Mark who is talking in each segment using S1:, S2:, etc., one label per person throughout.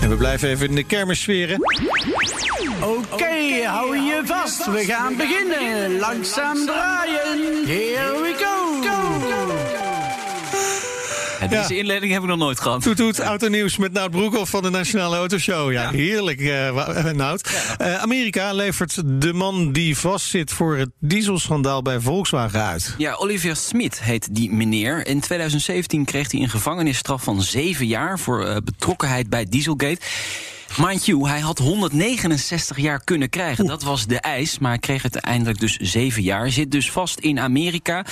S1: En we blijven even in de kermissferen.
S2: Oké, hou je vast. We gaan beginnen. Langzaam draaien. Here we go.
S3: Deze inleiding heb ik nog nooit gehad.
S1: Toet toet, autonieuws met Nout Broekhoff van de Nationale Autoshow. Ja, heerlijk, Nout. Eh, Amerika levert de man die vastzit voor het dieselschandaal bij Volkswagen uit.
S3: Ja, Olivier Smit heet die meneer. In 2017 kreeg hij een gevangenisstraf van zeven jaar voor betrokkenheid bij Dieselgate. Mind you, hij had 169 jaar kunnen krijgen. Dat was de eis, maar hij kreeg uiteindelijk dus zeven jaar. Zit dus vast in Amerika.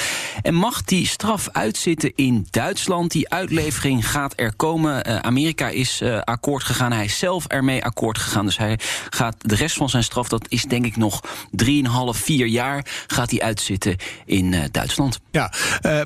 S3: En mag die straf uitzitten in Duitsland? Die uitlevering gaat er komen. Eh, Amerika is eh, akkoord gegaan. Hij is zelf ermee akkoord gegaan. Dus hij gaat de rest van zijn straf, dat is denk ik nog 3,5, 4 jaar, gaat hij uitzitten in eh, Duitsland.
S1: Ja,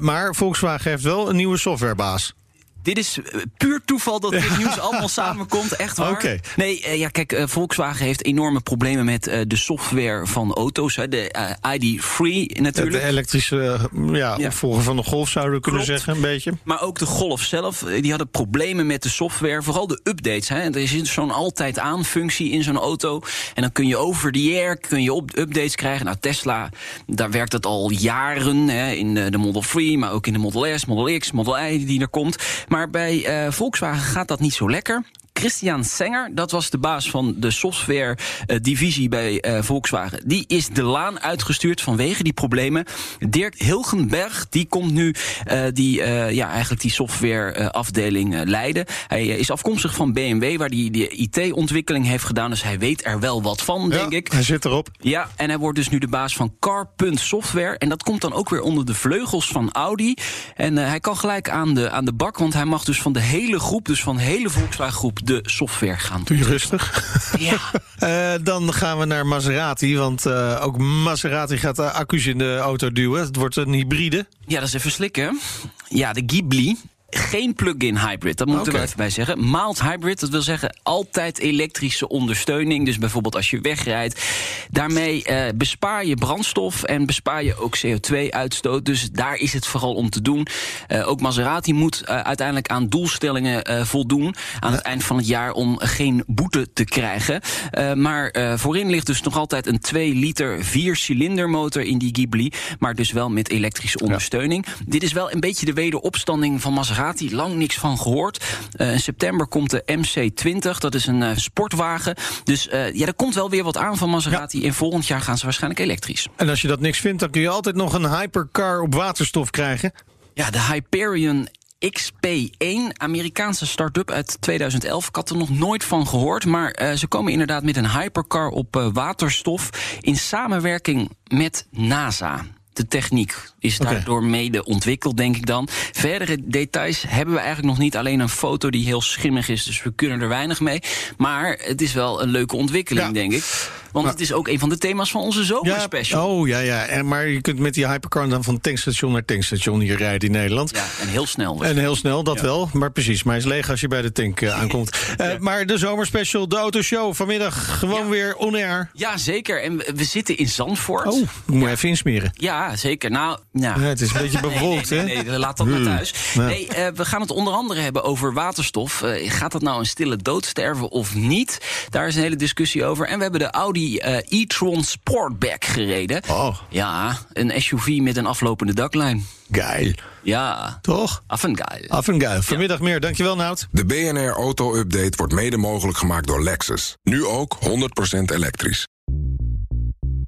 S1: maar Volkswagen heeft wel een nieuwe softwarebaas.
S3: Dit is eh, puur toeval dat dit nieuws allemaal samenkomt, echt waar. Nee, eh, ja, kijk, eh, Volkswagen heeft enorme problemen met de software van auto's. Hè, de ID3
S1: De
S3: natuurlijk.
S1: elektrische eh, ja,
S3: Ja.
S1: opvolger van de Golf zouden we kunnen
S3: Klopt.
S1: zeggen, een beetje.
S3: Maar ook de Golf zelf, die hadden problemen met de software. Vooral de updates. Hè. Er zit zo'n altijd aan functie in zo'n auto. En dan kun je over the air kun je op updates krijgen. Nou, Tesla, daar werkt het al jaren. Hè, in de, de Model 3, maar ook in de Model S, Model X, Model I die er komt. Maar bij eh, Volkswagen gaat dat niet zo lekker. Christian Senger, dat was de baas van de software-divisie bij eh, Volkswagen. Die is de laan uitgestuurd vanwege die problemen. Dirk Hilgenberg, die komt nu eh, die, eh, ja, eigenlijk die software-afdeling eh, leiden. Hij eh, is afkomstig van BMW, waar hij de IT-ontwikkeling heeft gedaan. Dus hij weet er wel wat van, denk ik.
S1: Hij zit erop.
S3: Ja, en hij wordt dus nu de baas van Car.software. En dat komt dan ook weer onder de vleugels van Audi. En eh, hij kan gelijk aan de, aan de bak, want hij mag dus van de hele groep, dus van de hele Volkswagen groep, de software gaan
S1: Doe je rustig.
S3: Ja.
S1: Eh, dan gaan we naar Maserati, want eh, ook Maserati gaat de accu's in de auto duwen. Het wordt een hybride.
S3: Ja, dat is even slikken. Ja, de Ghibli. Geen plug-in hybrid, dat moeten we even bij zeggen. Mild hybrid, dat wil zeggen altijd elektrische ondersteuning. Dus bijvoorbeeld als je wegrijdt. Daarmee eh, bespaar je brandstof en bespaar je ook CO2-uitstoot. Dus daar is het vooral om te doen. Eh, ook Maserati moet eh, uiteindelijk aan doelstellingen eh, voldoen. Aan het eind van het jaar om geen boete te krijgen. Eh, maar eh, voorin ligt dus nog altijd een 2 liter 4 cilinder motor in die Ghibli. Maar dus wel met elektrische ondersteuning. Dit is wel een beetje de wederopstanding van Maserati. Lang niks van gehoord. Eh, in september komt de MC20. Dat is een eh, sportwagen. Dus eh, ja, er komt wel weer wat aan van Maserati. En volgend jaar gaan ze waarschijnlijk elektrisch.
S1: En als je dat niks vindt, dan kun je altijd nog een hypercar op waterstof krijgen.
S3: Ja, de Hyperion XP1, Amerikaanse start-up uit 2011. Ik had er nog nooit van gehoord, maar ze komen inderdaad met een hypercar op waterstof in samenwerking met NASA. De techniek is daardoor mede ontwikkeld, denk ik dan. Verdere details hebben we eigenlijk nog niet. Alleen een foto die heel schimmig is, dus we kunnen er weinig mee. Maar het is wel een leuke ontwikkeling,
S1: Ja.
S3: denk ik. Want het is ook een van de thema's van onze zomerspecial.
S1: oh ja, ja. En, maar je kunt met die hypercar dan van tankstation naar tankstation hier rijden in Nederland.
S3: Ja, en heel snel. dus.
S1: En heel snel, dat wel. Maar precies, maar hij is leeg als je bij de tank eh, aankomt. Eh, Maar de zomerspecial, de autoshow, vanmiddag gewoon
S3: Ja.
S1: weer on air.
S3: Ja, zeker. En we, we zitten in Zandvoort.
S1: Oh, ik moet even insmeren.
S3: Ja, zeker. Nou, ja.
S1: Ja, het is een beetje bewolkt,
S3: nee,
S1: hè?
S3: nee, nee, laat dat maar thuis.
S1: Ja.
S3: Nee, eh, we gaan het onder andere hebben over waterstof. Gaat dat nou een stille dood sterven of niet? Daar is een hele discussie over. En we hebben de Audi eh, e-tron Sportback gereden.
S1: Oh.
S3: Ja, een SUV met een aflopende daklijn.
S1: Geil.
S3: Ja,
S1: Toch?
S3: affengeil.
S1: Af en geil. Vanmiddag meer. Dankjewel, Nout.
S4: De BNR Auto Update wordt mede mogelijk gemaakt door Lexus. Nu ook 100% elektrisch.